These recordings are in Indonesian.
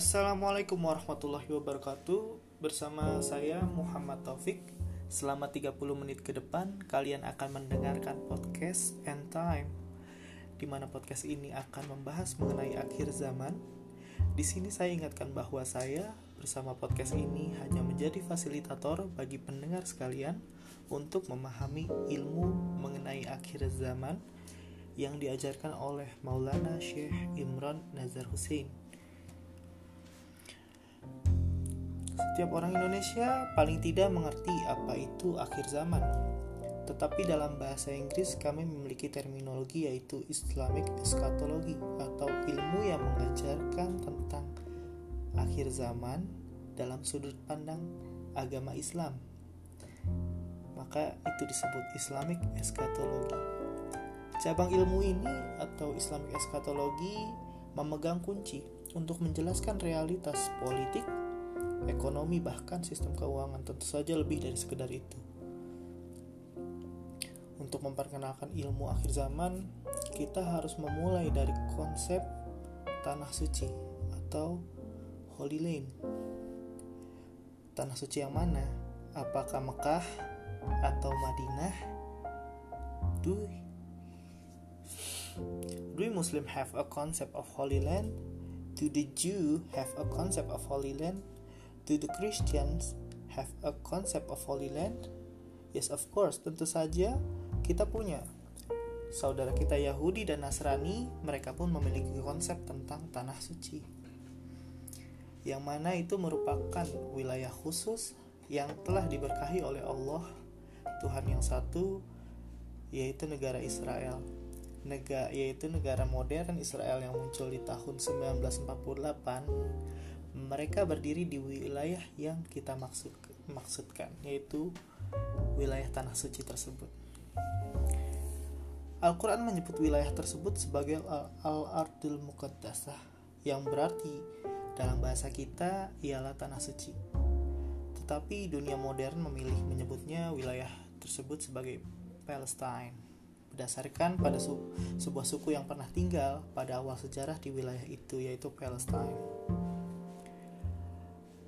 Assalamualaikum warahmatullahi wabarakatuh Bersama saya Muhammad Taufik Selama 30 menit ke depan Kalian akan mendengarkan podcast End Time di mana podcast ini akan membahas mengenai akhir zaman. Di sini saya ingatkan bahwa saya bersama podcast ini hanya menjadi fasilitator bagi pendengar sekalian untuk memahami ilmu mengenai akhir zaman yang diajarkan oleh Maulana Syekh Imran Nazar Hussein. Setiap orang Indonesia paling tidak mengerti apa itu akhir zaman. Tetapi dalam bahasa Inggris kami memiliki terminologi yaitu Islamic Eschatology atau ilmu yang mengajarkan tentang akhir zaman dalam sudut pandang agama Islam. Maka itu disebut Islamic Eschatology. Cabang ilmu ini atau Islamic Eschatology memegang kunci untuk menjelaskan realitas politik, ekonomi bahkan sistem keuangan tentu saja lebih dari sekedar itu. Untuk memperkenalkan ilmu akhir zaman, kita harus memulai dari konsep tanah suci atau Holy Land. Tanah suci yang mana? Apakah Mekah atau Madinah? Do Do Muslim have a concept of Holy Land? Do the Jew have a concept of Holy Land? Do the Christians have a concept of Holy Land? Yes, of course, tentu saja kita punya. Saudara kita Yahudi dan Nasrani, mereka pun memiliki konsep tentang tanah suci. Yang mana itu merupakan wilayah khusus yang telah diberkahi oleh Allah, Tuhan yang satu, yaitu negara Israel negara yaitu negara modern Israel yang muncul di tahun 1948 mereka berdiri di wilayah yang kita maksud maksudkan yaitu wilayah tanah suci tersebut Al-Quran menyebut wilayah tersebut sebagai Al-Ardul Muqaddasah yang berarti dalam bahasa kita ialah tanah suci. Tetapi dunia modern memilih menyebutnya wilayah tersebut sebagai Palestine berdasarkan pada su sebuah suku yang pernah tinggal pada awal sejarah di wilayah itu yaitu Palestine.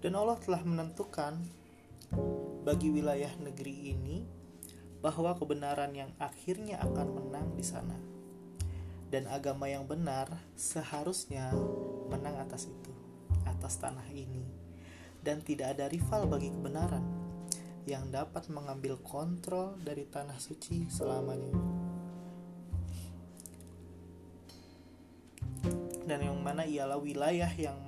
Dan Allah telah menentukan bagi wilayah negeri ini bahwa kebenaran yang akhirnya akan menang di sana. Dan agama yang benar seharusnya menang atas itu, atas tanah ini. Dan tidak ada rival bagi kebenaran yang dapat mengambil kontrol dari tanah suci selamanya. Dan yang mana ialah wilayah yang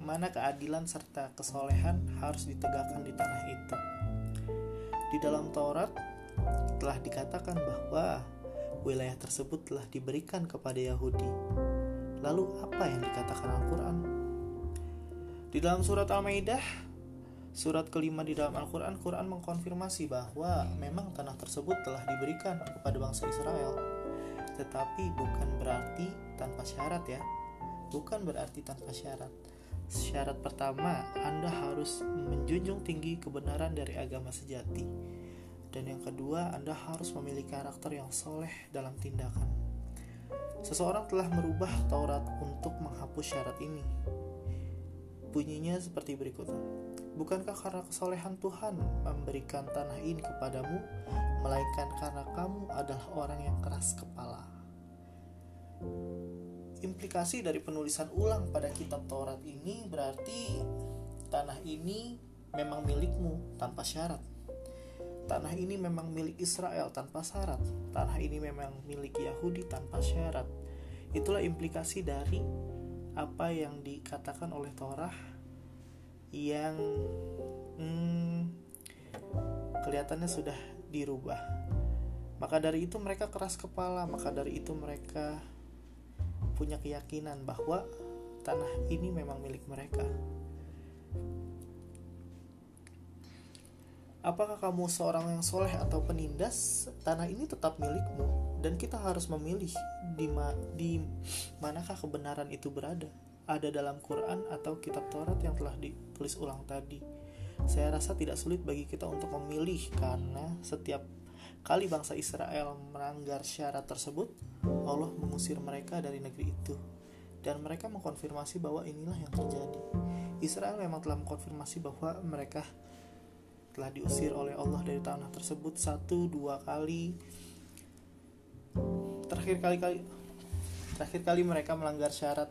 mana keadilan serta kesolehan harus ditegakkan di tanah itu. Di dalam Taurat telah dikatakan bahwa wilayah tersebut telah diberikan kepada Yahudi. Lalu apa yang dikatakan Al-Quran? Di dalam surat Al-Maidah, surat kelima di dalam Al-Quran, Quran mengkonfirmasi bahwa memang tanah tersebut telah diberikan kepada bangsa Israel tetapi bukan berarti tanpa syarat ya. Bukan berarti tanpa syarat. Syarat pertama, Anda harus menjunjung tinggi kebenaran dari agama sejati. Dan yang kedua, Anda harus memiliki karakter yang soleh dalam tindakan. Seseorang telah merubah Taurat untuk menghapus syarat ini. Bunyinya seperti berikut. Bukankah karena kesolehan Tuhan memberikan tanah ini kepadamu melainkan karena kamu adalah orang yang keras kepala. Implikasi dari penulisan ulang pada kitab Taurat ini berarti tanah ini memang milikmu tanpa syarat. Tanah ini memang milik Israel tanpa syarat. Tanah ini memang milik Yahudi tanpa syarat. Itulah implikasi dari apa yang dikatakan oleh Torah yang hmm, kelihatannya sudah dirubah. Maka dari itu mereka keras kepala, maka dari itu mereka punya keyakinan bahwa tanah ini memang milik mereka. Apakah kamu seorang yang soleh atau penindas? Tanah ini tetap milikmu dan kita harus memilih di, ma di manakah kebenaran itu berada. Ada dalam Quran atau kitab Taurat yang telah ditulis ulang tadi. Saya rasa tidak sulit bagi kita untuk memilih karena setiap kali bangsa Israel melanggar syarat tersebut, Allah mengusir mereka dari negeri itu. dan mereka mengkonfirmasi bahwa inilah yang terjadi. Israel memang telah mengkonfirmasi bahwa mereka telah diusir oleh Allah dari tanah tersebut satu dua kali. Terakhir kali kali terakhir kali mereka melanggar syarat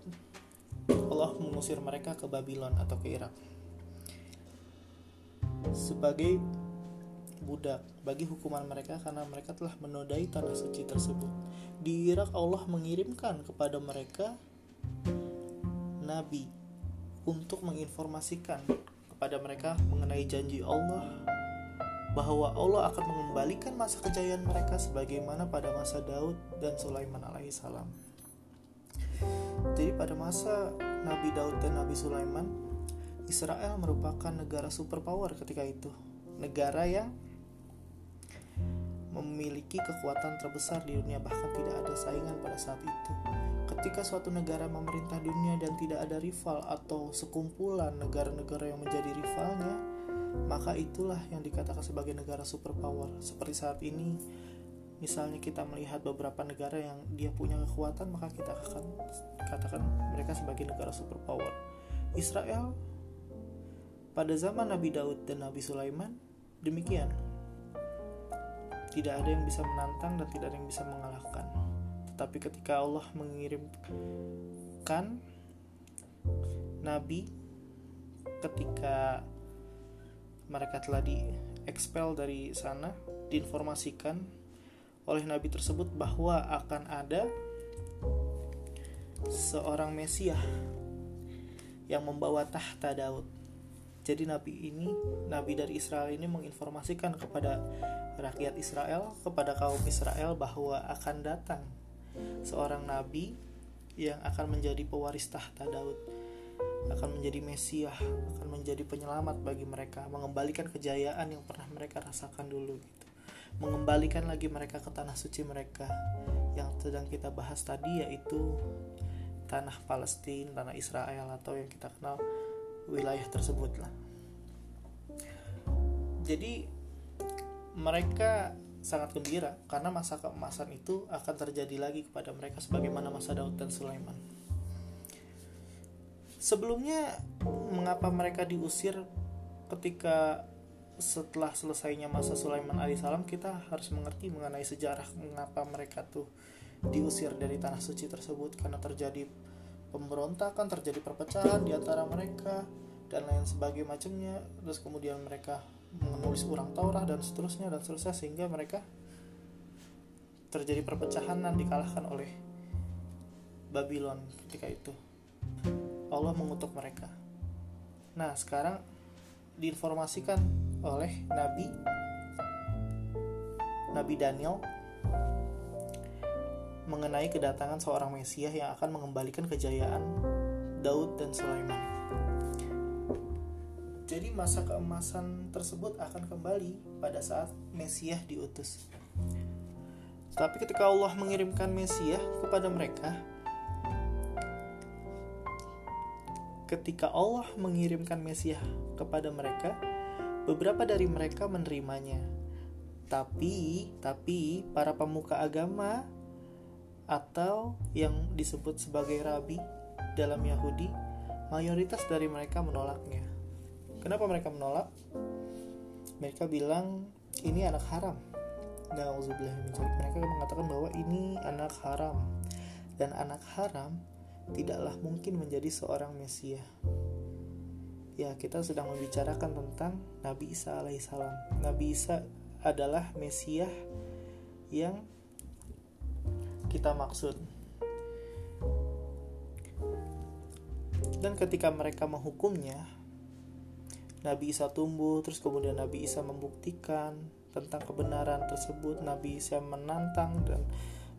Allah mengusir mereka ke Babylon atau ke Irak sebagai budak bagi hukuman mereka karena mereka telah menodai tanah suci tersebut. Di Irak Allah mengirimkan kepada mereka nabi untuk menginformasikan kepada mereka mengenai janji Allah bahwa Allah akan mengembalikan masa kejayaan mereka sebagaimana pada masa Daud dan Sulaiman alaihissalam. Jadi pada masa Nabi Daud dan Nabi Sulaiman, Israel merupakan negara superpower ketika itu. Negara yang memiliki kekuatan terbesar di dunia bahkan tidak ada saingan pada saat itu. Ketika suatu negara memerintah dunia dan tidak ada rival atau sekumpulan negara-negara yang menjadi rivalnya, maka itulah yang dikatakan sebagai negara superpower. Seperti saat ini, misalnya kita melihat beberapa negara yang dia punya kekuatan, maka kita akan katakan mereka sebagai negara superpower. Israel pada zaman Nabi Daud dan Nabi Sulaiman demikian tidak ada yang bisa menantang dan tidak ada yang bisa mengalahkan. Tetapi ketika Allah mengirimkan nabi ketika mereka telah di expel dari sana, diinformasikan oleh nabi tersebut bahwa akan ada seorang Mesias yang membawa tahta Daud. Jadi nabi ini, nabi dari Israel ini menginformasikan kepada rakyat Israel kepada kaum Israel bahwa akan datang seorang nabi yang akan menjadi pewaris tahta Daud akan menjadi Mesias, akan menjadi penyelamat bagi mereka, mengembalikan kejayaan yang pernah mereka rasakan dulu gitu. Mengembalikan lagi mereka ke tanah suci mereka yang sedang kita bahas tadi yaitu tanah Palestina, tanah Israel atau yang kita kenal wilayah tersebut lah. Jadi mereka sangat gembira karena masa keemasan itu akan terjadi lagi kepada mereka sebagaimana masa Daud dan Sulaiman. Sebelumnya, mengapa mereka diusir ketika setelah selesainya masa Sulaiman alaihissalam kita harus mengerti mengenai sejarah mengapa mereka tuh diusir dari tanah suci tersebut karena terjadi pemberontakan, terjadi perpecahan di antara mereka dan lain sebagainya macamnya. Terus kemudian mereka menulis ulang Taurat dan seterusnya dan seterusnya sehingga mereka terjadi perpecahan dan dikalahkan oleh Babylon ketika itu. Allah mengutuk mereka. Nah, sekarang diinformasikan oleh Nabi Nabi Daniel mengenai kedatangan seorang Mesias yang akan mengembalikan kejayaan Daud dan Sulaiman. Jadi masa keemasan tersebut akan kembali pada saat Mesias diutus. Tapi ketika Allah mengirimkan Mesias kepada mereka, ketika Allah mengirimkan Mesias kepada mereka, beberapa dari mereka menerimanya. Tapi, tapi para pemuka agama atau yang disebut sebagai rabi dalam Yahudi, mayoritas dari mereka menolaknya. Kenapa mereka menolak? Mereka bilang ini anak haram. Mereka mengatakan bahwa ini anak haram dan anak haram tidaklah mungkin menjadi seorang Mesias. Ya, kita sedang membicarakan tentang Nabi Isa alaihissalam. Nabi Isa adalah Mesias yang kita maksud. Dan ketika mereka menghukumnya, Nabi Isa tumbuh, terus kemudian Nabi Isa membuktikan tentang kebenaran tersebut. Nabi Isa menantang dan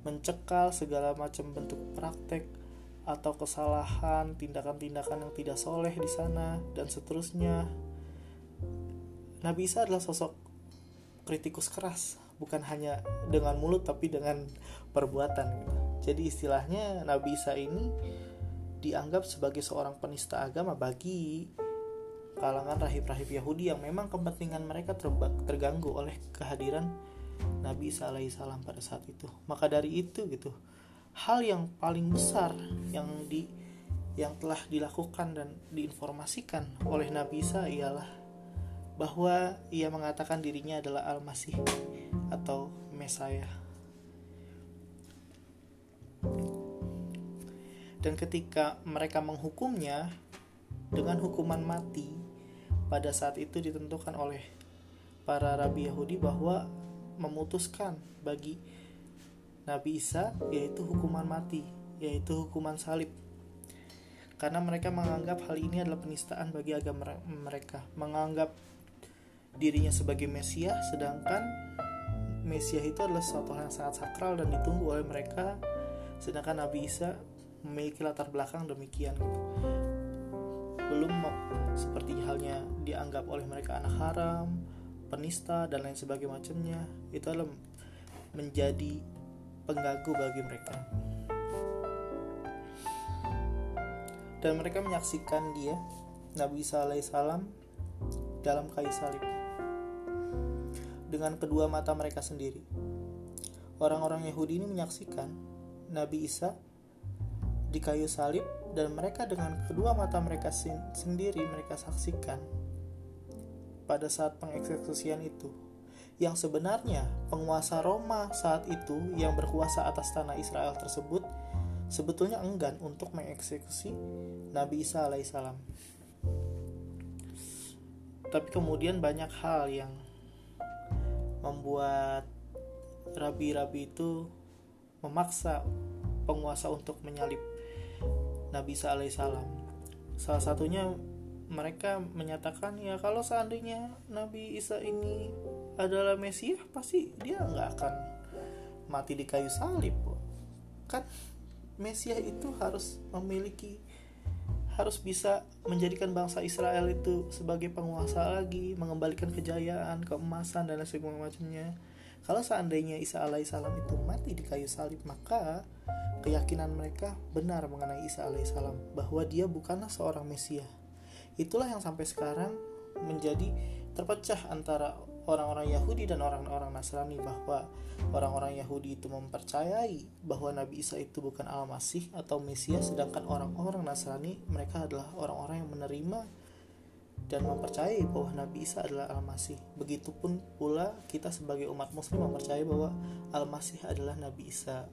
mencekal segala macam bentuk praktek atau kesalahan, tindakan-tindakan yang tidak soleh di sana, dan seterusnya. Nabi Isa adalah sosok kritikus keras, bukan hanya dengan mulut tapi dengan perbuatan. Jadi istilahnya Nabi Isa ini dianggap sebagai seorang penista agama bagi kalangan rahib-rahib Yahudi yang memang kepentingan mereka terganggu oleh kehadiran Nabi Isa alaihissalam pada saat itu. Maka dari itu gitu, hal yang paling besar yang di yang telah dilakukan dan diinformasikan oleh Nabi Isa ialah bahwa ia mengatakan dirinya adalah Al-Masih atau Mesaya. Dan ketika mereka menghukumnya dengan hukuman mati, pada saat itu ditentukan oleh para rabi Yahudi bahwa memutuskan bagi Nabi Isa yaitu hukuman mati, yaitu hukuman salib. Karena mereka menganggap hal ini adalah penistaan bagi agama mereka. Menganggap dirinya sebagai Mesias sedangkan Mesias itu adalah sesuatu yang sangat sakral dan ditunggu oleh mereka. Sedangkan Nabi Isa memiliki latar belakang demikian gitu. belum seperti halnya dianggap oleh mereka anak haram penista dan lain sebagainya itu adalah menjadi pengganggu bagi mereka. Dan mereka menyaksikan dia Nabi Isa alaihissalam dalam kayu salib. Dengan kedua mata mereka sendiri. Orang-orang Yahudi ini menyaksikan Nabi Isa di kayu salib dan mereka dengan kedua mata mereka sendiri mereka saksikan pada saat pengeksekusian itu yang sebenarnya penguasa Roma saat itu yang berkuasa atas tanah Israel tersebut sebetulnya enggan untuk mengeksekusi Nabi Isa alaihissalam. Tapi kemudian banyak hal yang membuat rabi-rabi itu memaksa penguasa untuk menyalib Nabi Isa alaihissalam. Salah satunya mereka menyatakan ya kalau seandainya Nabi Isa ini adalah Mesias pasti dia nggak akan mati di kayu salib kan Mesias itu harus memiliki harus bisa menjadikan bangsa Israel itu sebagai penguasa lagi, mengembalikan kejayaan, keemasan dan lain sebagainya. Kalau seandainya Isa alaihissalam itu mati di kayu salib, maka keyakinan mereka benar mengenai Isa alaihissalam bahwa dia bukanlah seorang Mesias. Itulah yang sampai sekarang menjadi terpecah antara orang-orang Yahudi dan orang-orang Nasrani bahwa orang-orang Yahudi itu mempercayai bahwa Nabi Isa itu bukan Al-Masih atau Mesias sedangkan orang-orang Nasrani mereka adalah orang-orang yang menerima dan mempercayai bahwa Nabi Isa adalah Al-Masih. Begitupun pula kita sebagai umat muslim mempercayai bahwa Al-Masih adalah Nabi Isa.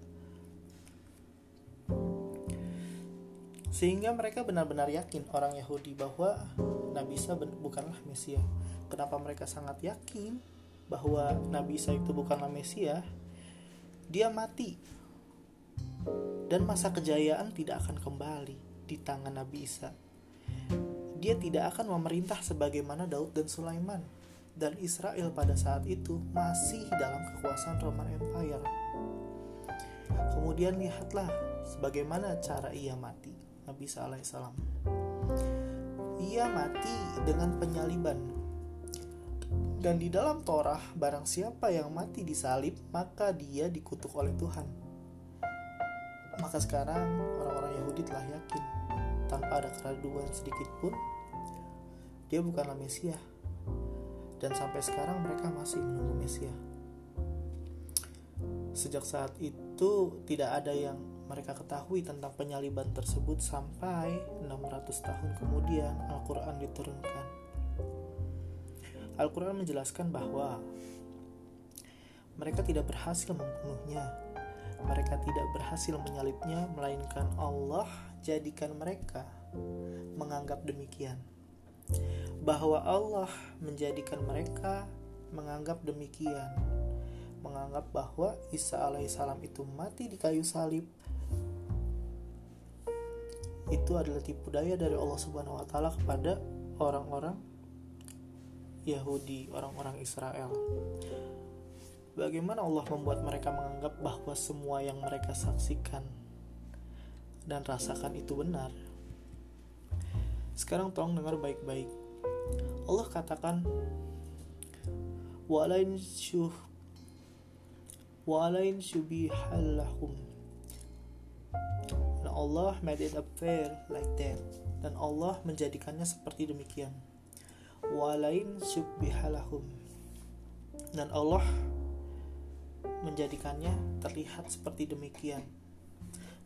Sehingga mereka benar-benar yakin orang Yahudi bahwa Nabi Isa bukanlah Mesias kenapa mereka sangat yakin bahwa Nabi Isa itu bukanlah Mesias, dia mati. Dan masa kejayaan tidak akan kembali di tangan Nabi Isa. Dia tidak akan memerintah sebagaimana Daud dan Sulaiman. Dan Israel pada saat itu masih dalam kekuasaan Roman Empire. Kemudian lihatlah sebagaimana cara ia mati, Nabi Isa alaihissalam. Ia mati dengan penyaliban dan di dalam Torah, barang siapa yang mati disalib, maka dia dikutuk oleh Tuhan. Maka sekarang orang-orang Yahudi telah yakin, tanpa ada keraguan sedikit pun, dia bukanlah Mesias. Dan sampai sekarang mereka masih menunggu Mesias. Sejak saat itu tidak ada yang mereka ketahui tentang penyaliban tersebut sampai 600 tahun kemudian Al-Quran diturunkan. Al-Quran menjelaskan bahwa mereka tidak berhasil membunuhnya. Mereka tidak berhasil menyalibnya, melainkan Allah jadikan mereka menganggap demikian. Bahwa Allah menjadikan mereka menganggap demikian. Menganggap bahwa Isa alaihissalam itu mati di kayu salib itu adalah tipu daya dari Allah Subhanahu wa taala kepada orang-orang Yahudi, orang-orang Israel. Bagaimana Allah membuat mereka menganggap bahwa semua yang mereka saksikan dan rasakan itu benar? Sekarang tolong dengar baik-baik. Allah katakan walain syuh walain syubihallahum dan Allah made it appear like that dan Allah menjadikannya seperti demikian walain subbihalahum dan Allah menjadikannya terlihat seperti demikian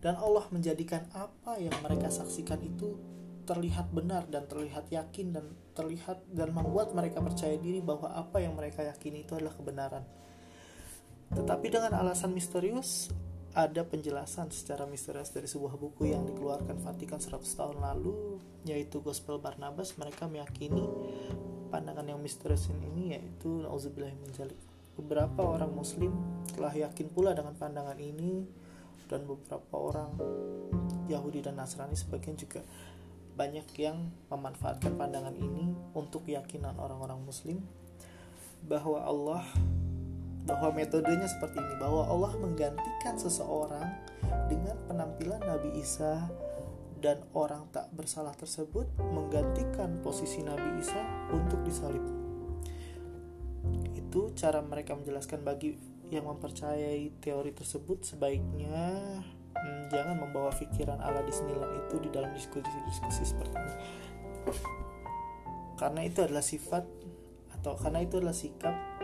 dan Allah menjadikan apa yang mereka saksikan itu terlihat benar dan terlihat yakin dan terlihat dan membuat mereka percaya diri bahwa apa yang mereka yakini itu adalah kebenaran. Tetapi dengan alasan misterius, ada penjelasan secara misterius dari sebuah buku yang dikeluarkan Vatikan 100 tahun lalu, yaitu Gospel Barnabas. Mereka meyakini pandangan yang misterius ini yaitu Nauzubillah menjalik. Beberapa orang Muslim telah yakin pula dengan pandangan ini dan beberapa orang Yahudi dan Nasrani sebagian juga banyak yang memanfaatkan pandangan ini untuk keyakinan orang-orang muslim bahwa Allah bahwa metodenya seperti ini bahwa Allah menggantikan seseorang dengan penampilan Nabi Isa dan orang tak bersalah tersebut menggantikan posisi Nabi Isa untuk disalib. Itu cara mereka menjelaskan bagi yang mempercayai teori tersebut sebaiknya hmm, jangan membawa pikiran ala Disneyland itu di dalam diskusi-diskusi seperti ini karena itu adalah sifat atau karena itu adalah sikap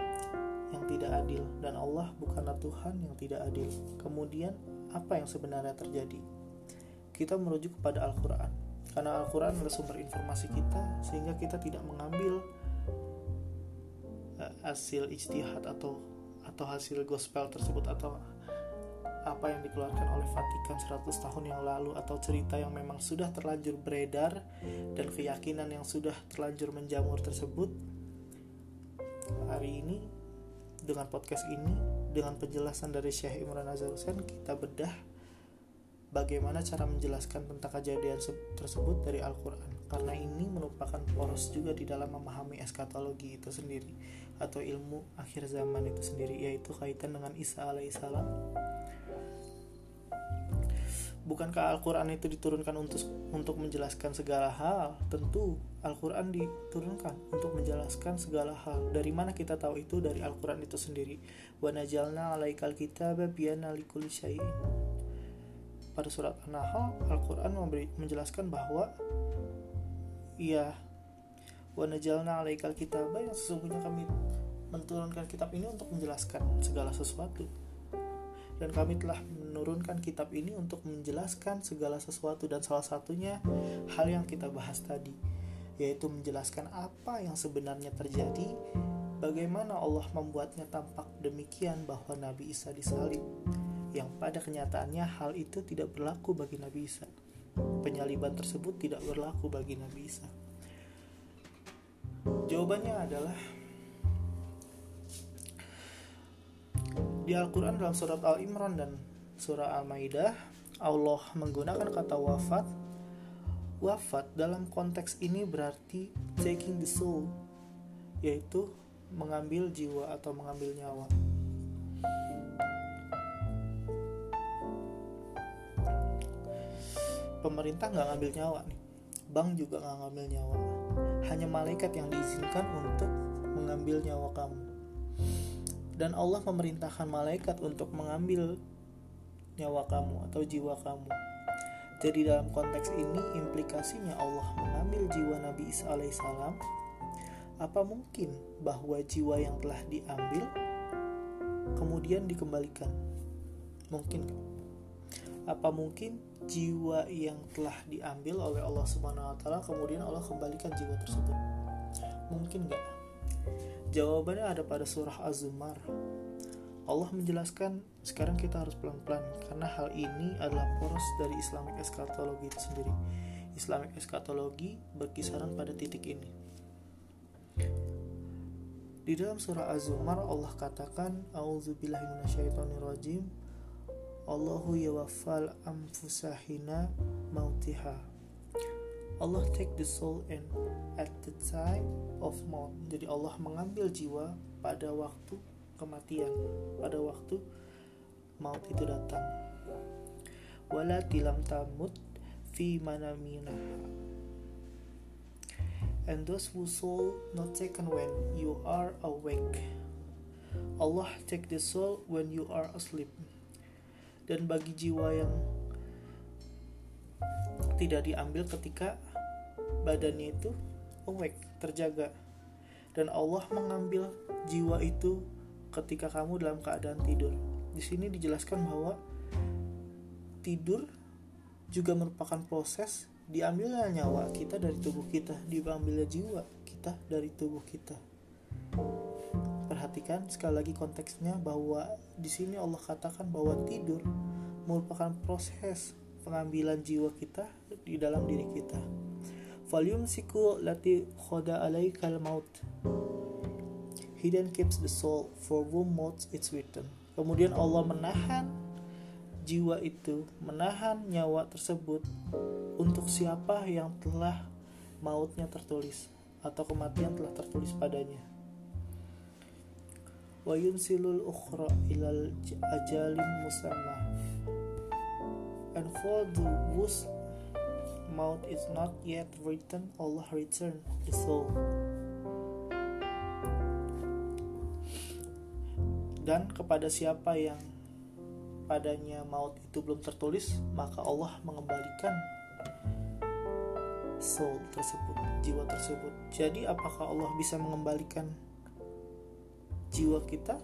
tidak adil dan Allah bukanlah Tuhan yang tidak adil. Kemudian apa yang sebenarnya terjadi? Kita merujuk kepada Al-Quran. Karena Al-Quran adalah sumber informasi kita sehingga kita tidak mengambil uh, hasil ijtihad atau atau hasil gospel tersebut atau apa yang dikeluarkan oleh Vatikan 100 tahun yang lalu atau cerita yang memang sudah terlanjur beredar dan keyakinan yang sudah terlanjur menjamur tersebut. Hari ini dengan podcast ini dengan penjelasan dari Syekh Imran Azhar Hussein kita bedah bagaimana cara menjelaskan tentang kejadian tersebut dari Al-Quran. Karena ini merupakan poros juga di dalam memahami eskatologi itu sendiri atau ilmu akhir zaman itu sendiri yaitu kaitan dengan Isa alaihissalam Bukankah Al-Quran itu diturunkan untuk untuk menjelaskan segala hal? Tentu Al-Quran diturunkan untuk menjelaskan segala hal. Dari mana kita tahu itu? Dari Al-Quran itu sendiri. Wa najalna alaikal kitaba biyana syai'in. Pada surat An-Nahl, Al-Quran memberi, menjelaskan bahwa ya wa najalna alaikal kitaba yang sesungguhnya kami menurunkan kitab ini untuk menjelaskan segala sesuatu dan kami telah menurunkan kitab ini untuk menjelaskan segala sesuatu dan salah satunya hal yang kita bahas tadi yaitu menjelaskan apa yang sebenarnya terjadi bagaimana Allah membuatnya tampak demikian bahwa Nabi Isa disalib yang pada kenyataannya hal itu tidak berlaku bagi Nabi Isa penyaliban tersebut tidak berlaku bagi Nabi Isa jawabannya adalah Di Al-Quran dalam surat Al-Imran dan surah Al-Maidah, Allah menggunakan kata wafat. Wafat dalam konteks ini berarti taking the soul, yaitu mengambil jiwa atau mengambil nyawa. Pemerintah nggak ngambil nyawa nih, bank juga nggak ngambil nyawa. Hanya malaikat yang diizinkan untuk mengambil nyawa kamu dan Allah memerintahkan malaikat untuk mengambil nyawa kamu atau jiwa kamu. Jadi dalam konteks ini implikasinya Allah mengambil jiwa Nabi Isa alaihissalam. Apa mungkin bahwa jiwa yang telah diambil kemudian dikembalikan? Mungkin. Apa mungkin jiwa yang telah diambil oleh Allah Subhanahu wa taala kemudian Allah kembalikan jiwa tersebut? Mungkin nggak? Jawabannya ada pada surah Az-Zumar. Allah menjelaskan sekarang kita harus pelan-pelan karena hal ini adalah poros dari Islamic eschatology itu sendiri. Islamic eschatology berkisaran pada titik ini. Di dalam surah Az-Zumar Allah katakan A'udzubillahi minasyaitonirrajim Allahu yawaffal anfusahina mautiha Allah take the soul and at the time of maut. Jadi Allah mengambil jiwa pada waktu kematian, pada waktu maut itu datang. Wala tilam tamut fi manamina. And those who soul not taken when you are awake. Allah take the soul when you are asleep. Dan bagi jiwa yang tidak diambil ketika badannya itu awake, terjaga. Dan Allah mengambil jiwa itu ketika kamu dalam keadaan tidur. Di sini dijelaskan bahwa tidur juga merupakan proses diambilnya nyawa kita dari tubuh kita, diambilnya jiwa kita dari tubuh kita. Perhatikan sekali lagi konteksnya bahwa di sini Allah katakan bahwa tidur merupakan proses pengambilan jiwa kita di dalam diri kita. Volume siku lati khoda alaikal maut. He then keeps the soul for whom maut is written. Kemudian Allah menahan jiwa itu, menahan nyawa tersebut untuk siapa yang telah mautnya tertulis atau kematian telah tertulis padanya. Wa yunsilul ukhra ilal ajalim musamma. And for the whose mouth is not yet written Allah return the soul dan kepada siapa yang padanya maut itu belum tertulis maka Allah mengembalikan soul tersebut jiwa tersebut. Jadi apakah Allah bisa mengembalikan jiwa kita?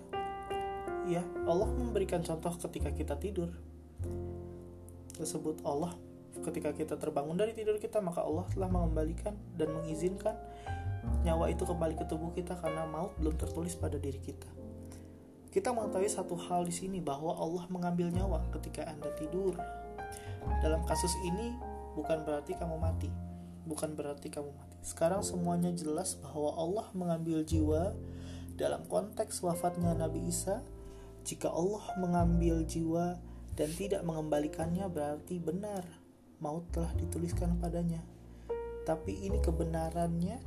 Ya Allah memberikan contoh ketika kita tidur. Tersebut Allah ketika kita terbangun dari tidur kita maka Allah telah mengembalikan dan mengizinkan nyawa itu kembali ke tubuh kita karena maut belum tertulis pada diri kita kita mengetahui satu hal di sini bahwa Allah mengambil nyawa ketika Anda tidur. Dalam kasus ini bukan berarti kamu mati, bukan berarti kamu mati. Sekarang semuanya jelas bahwa Allah mengambil jiwa dalam konteks wafatnya Nabi Isa, jika Allah mengambil jiwa dan tidak mengembalikannya berarti benar maut telah dituliskan padanya. Tapi ini kebenarannya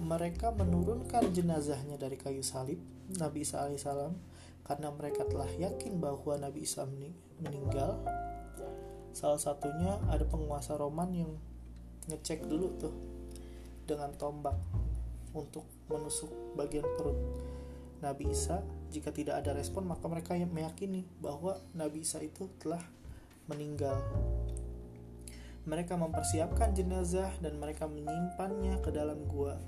mereka menurunkan jenazahnya dari kayu salib Nabi Isa alaihissalam karena mereka telah yakin bahwa Nabi Isa meninggal. Salah satunya ada penguasa Roman yang ngecek dulu tuh dengan tombak untuk menusuk bagian perut Nabi Isa. Jika tidak ada respon maka mereka meyakini bahwa Nabi Isa itu telah meninggal. Mereka mempersiapkan jenazah dan mereka menyimpannya ke dalam gua.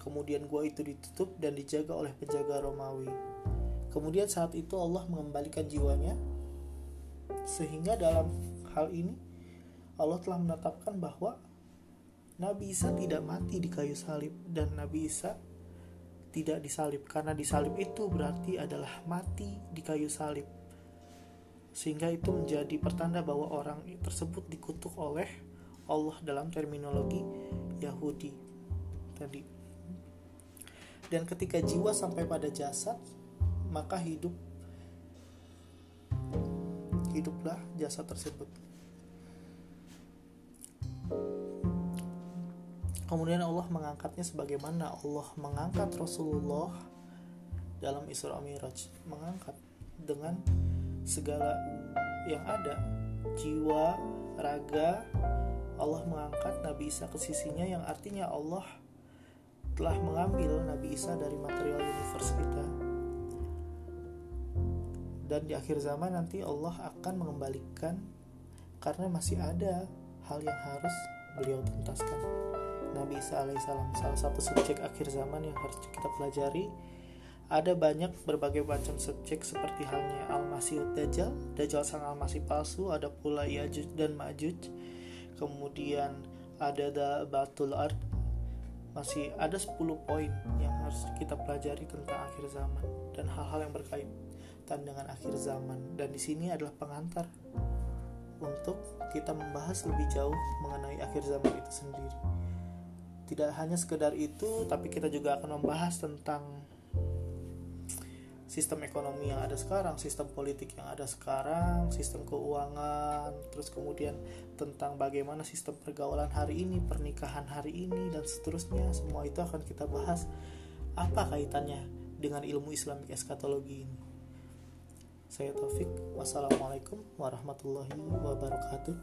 Kemudian gua itu ditutup dan dijaga oleh penjaga Romawi kemudian saat itu Allah mengembalikan jiwanya sehingga dalam hal ini Allah telah menetapkan bahwa Nabi Isa tidak mati di kayu salib dan Nabi Isa tidak disalib. Karena disalib itu berarti adalah mati di kayu salib. Sehingga itu menjadi pertanda bahwa orang tersebut dikutuk oleh Allah dalam terminologi Yahudi tadi. Dan ketika jiwa sampai pada jasad maka hidup hiduplah jasad tersebut. Kemudian Allah mengangkatnya sebagaimana Allah mengangkat Rasulullah dalam Isra Miraj, mengangkat dengan segala yang ada, jiwa, raga, Allah mengangkat Nabi Isa ke sisinya yang artinya Allah telah mengambil Nabi Isa dari material universe kita. Dan di akhir zaman nanti Allah akan mengembalikan karena masih ada hal yang harus beliau tuntaskan. Nabi Isa alaihissalam salah satu subjek akhir zaman yang harus kita pelajari ada banyak berbagai macam subjek seperti halnya Al-Masih Dajjal, Dajjal sang Al-Masih palsu, ada pula Yajuj dan Majuj. Kemudian ada da Batul Ard. Masih ada 10 poin yang harus kita pelajari tentang akhir zaman dan hal-hal yang berkaitan dengan akhir zaman. Dan di sini adalah pengantar untuk kita membahas lebih jauh mengenai akhir zaman itu sendiri tidak hanya sekedar itu tapi kita juga akan membahas tentang sistem ekonomi yang ada sekarang, sistem politik yang ada sekarang, sistem keuangan, terus kemudian tentang bagaimana sistem pergaulan hari ini, pernikahan hari ini dan seterusnya, semua itu akan kita bahas apa kaitannya dengan ilmu Islamik eskatologi ini. Saya Taufik, wassalamualaikum warahmatullahi wabarakatuh.